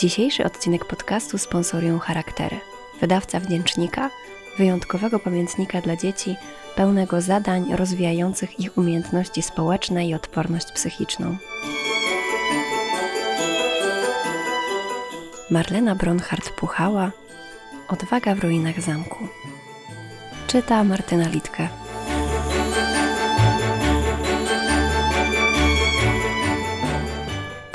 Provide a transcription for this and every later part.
Dzisiejszy odcinek podcastu sponsorują Charaktery, wydawca wdzięcznika, wyjątkowego pamiętnika dla dzieci, pełnego zadań rozwijających ich umiejętności społeczne i odporność psychiczną. Marlena Bronhardt-Puchała Odwaga w ruinach zamku. Czyta Martyna Litkę.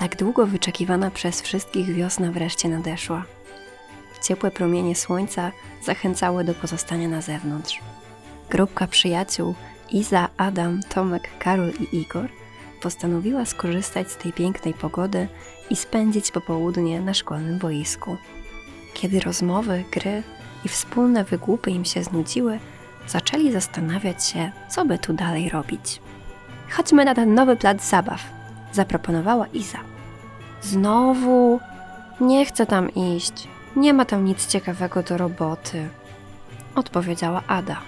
Tak długo wyczekiwana przez wszystkich wiosna wreszcie nadeszła. Ciepłe promienie słońca zachęcały do pozostania na zewnątrz. Grupka przyjaciół Iza, Adam, Tomek, Karol i Igor postanowiła skorzystać z tej pięknej pogody i spędzić popołudnie na szkolnym boisku. Kiedy rozmowy, gry i wspólne wygłupy im się znudziły, zaczęli zastanawiać się, co by tu dalej robić. Chodźmy na ten nowy plac zabaw, zaproponowała Iza. Znowu? Nie chcę tam iść. Nie ma tam nic ciekawego do roboty, odpowiedziała Ada.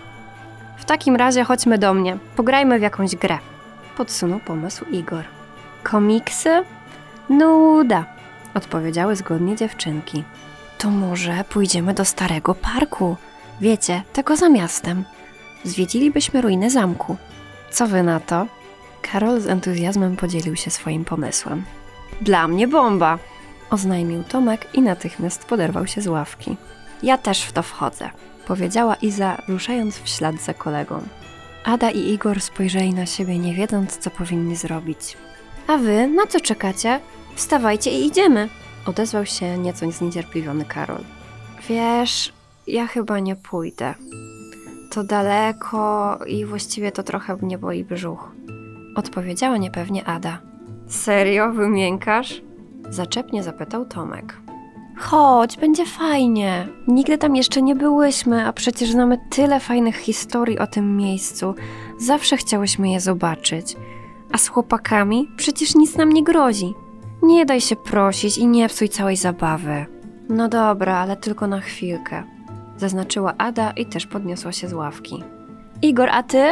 W takim razie chodźmy do mnie, pograjmy w jakąś grę, podsunął pomysł Igor. Komiksy? Nuda, odpowiedziały zgodnie dziewczynki. To może pójdziemy do starego parku. Wiecie, tego za miastem. Zwiedzilibyśmy ruiny zamku. Co wy na to? Karol z entuzjazmem podzielił się swoim pomysłem. Dla mnie bomba! oznajmił Tomek i natychmiast poderwał się z ławki. Ja też w to wchodzę, powiedziała Iza, ruszając w ślad za kolegą. Ada i Igor spojrzeli na siebie, nie wiedząc, co powinni zrobić. A wy na co czekacie? Wstawajcie i idziemy, odezwał się nieco zniecierpliwiony Karol. Wiesz, ja chyba nie pójdę. To daleko i właściwie to trochę mnie boli brzuch. Odpowiedziała niepewnie Ada. Serio, wymiękasz? Zaczepnie zapytał Tomek. Chodź, będzie fajnie. Nigdy tam jeszcze nie byłyśmy, a przecież znamy tyle fajnych historii o tym miejscu. Zawsze chciałyśmy je zobaczyć. A z chłopakami przecież nic nam nie grozi. Nie daj się prosić i nie psuj całej zabawy. No dobra, ale tylko na chwilkę. Zaznaczyła Ada i też podniosła się z ławki. Igor, a ty?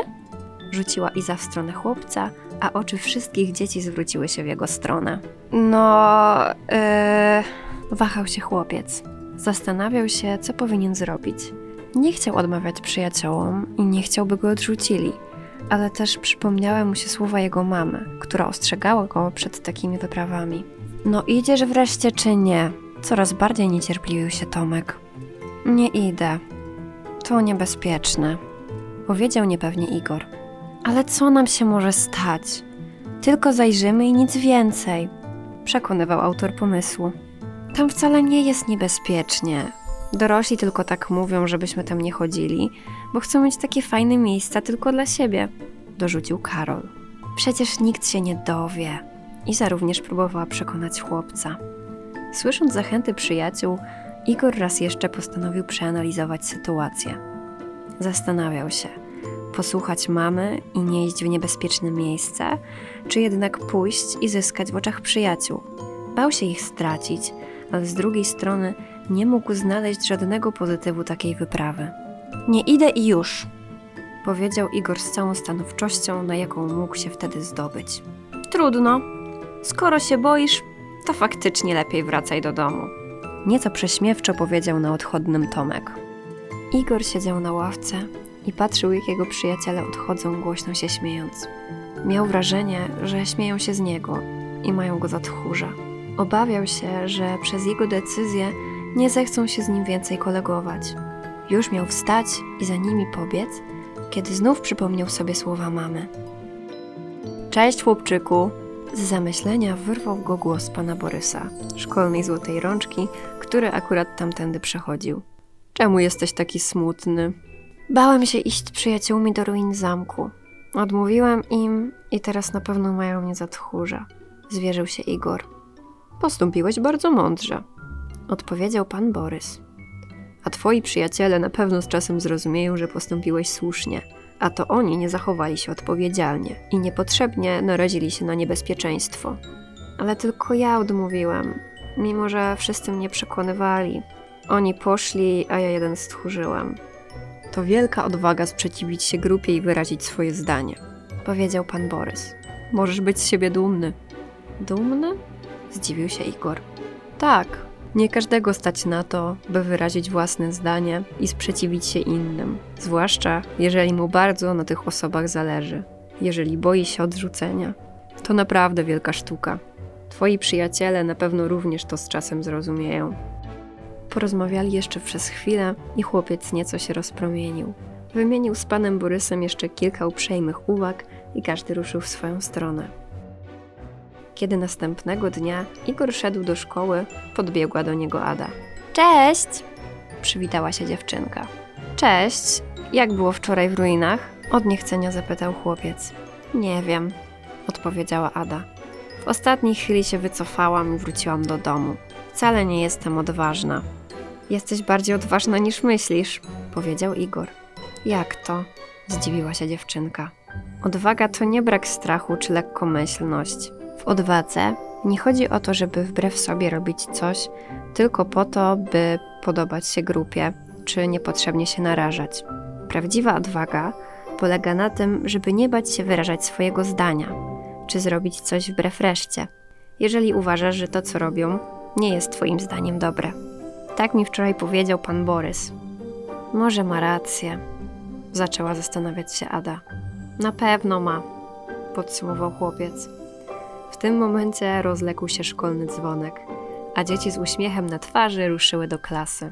Rzuciła Iza w stronę chłopca, a oczy wszystkich dzieci zwróciły się w jego stronę. No, yy... wahał się chłopiec. Zastanawiał się, co powinien zrobić. Nie chciał odmawiać przyjaciołom i nie chciałby go odrzucili, ale też przypomniały mu się słowa jego mamy, która ostrzegała go przed takimi wyprawami. No idziesz wreszcie czy nie? Coraz bardziej niecierpliwił się Tomek. Nie idę. To niebezpieczne, powiedział niepewnie Igor. Ale co nam się może stać? Tylko zajrzymy i nic więcej, przekonywał autor pomysłu. Tam wcale nie jest niebezpiecznie. Dorośli tylko tak mówią, żebyśmy tam nie chodzili, bo chcą mieć takie fajne miejsca tylko dla siebie, dorzucił Karol. Przecież nikt się nie dowie. Iza również próbowała przekonać chłopca. Słysząc zachęty przyjaciół, Igor raz jeszcze postanowił przeanalizować sytuację. Zastanawiał się – posłuchać mamy i nie iść w niebezpieczne miejsce, czy jednak pójść i zyskać w oczach przyjaciół. Bał się ich stracić, ale z drugiej strony nie mógł znaleźć żadnego pozytywu takiej wyprawy. Nie idę i już, powiedział Igor z całą stanowczością, na jaką mógł się wtedy zdobyć. Trudno. Skoro się boisz, to faktycznie lepiej wracaj do domu. Nieco prześmiewczo powiedział na odchodnym Tomek. Igor siedział na ławce, i patrzył, jak jego przyjaciele odchodzą, głośno się śmiejąc. Miał wrażenie, że śmieją się z niego i mają go za tchórza. Obawiał się, że przez jego decyzję nie zechcą się z nim więcej kolegować. Już miał wstać i za nimi pobiec, kiedy znów przypomniał sobie słowa mamy. Cześć, chłopczyku! Z zamyślenia wyrwał go głos pana Borysa, szkolnej złotej rączki, który akurat tamtędy przechodził. Czemu jesteś taki smutny? Bałem się iść z przyjaciółmi do ruin zamku. Odmówiłem im i teraz na pewno mają mnie za tchórza. Zwierzył się Igor. Postąpiłeś bardzo mądrze, odpowiedział pan Borys. A twoi przyjaciele na pewno z czasem zrozumieją, że postąpiłeś słusznie, a to oni nie zachowali się odpowiedzialnie i niepotrzebnie narazili się na niebezpieczeństwo. Ale tylko ja odmówiłem, mimo że wszyscy mnie przekonywali. Oni poszli, a ja jeden stchórzyłem. To wielka odwaga sprzeciwić się grupie i wyrazić swoje zdanie, powiedział pan Borys. Możesz być z siebie dumny. Dumny? Zdziwił się Igor. Tak, Nie każdego stać na to, by wyrazić własne zdanie i sprzeciwić się innym, zwłaszcza jeżeli mu bardzo na tych osobach zależy, jeżeli boi się odrzucenia. To naprawdę wielka sztuka. Twoi przyjaciele na pewno również to z czasem zrozumieją. Porozmawiali jeszcze przez chwilę i chłopiec nieco się rozpromienił. Wymienił z panem Borysem jeszcze kilka uprzejmych uwag i każdy ruszył w swoją stronę. Kiedy następnego dnia Igor szedł do szkoły, podbiegła do niego Ada. Cześć! przywitała się dziewczynka. Cześć! Jak było wczoraj w ruinach? Od niechcenia zapytał chłopiec. Nie wiem, odpowiedziała Ada. W ostatniej chwili się wycofałam i wróciłam do domu. Wcale nie jestem odważna. Jesteś bardziej odważna niż myślisz, powiedział Igor. Jak to? zdziwiła się dziewczynka. Odwaga to nie brak strachu czy lekkomyślność. W odwadze nie chodzi o to, żeby wbrew sobie robić coś tylko po to, by podobać się grupie czy niepotrzebnie się narażać. Prawdziwa odwaga polega na tym, żeby nie bać się wyrażać swojego zdania, czy zrobić coś wbrew reszcie, jeżeli uważasz, że to, co robią, nie jest Twoim zdaniem dobre. Tak mi wczoraj powiedział pan Borys. Może ma rację, zaczęła zastanawiać się Ada. Na pewno ma, podsumował chłopiec. W tym momencie rozległ się szkolny dzwonek, a dzieci z uśmiechem na twarzy ruszyły do klasy.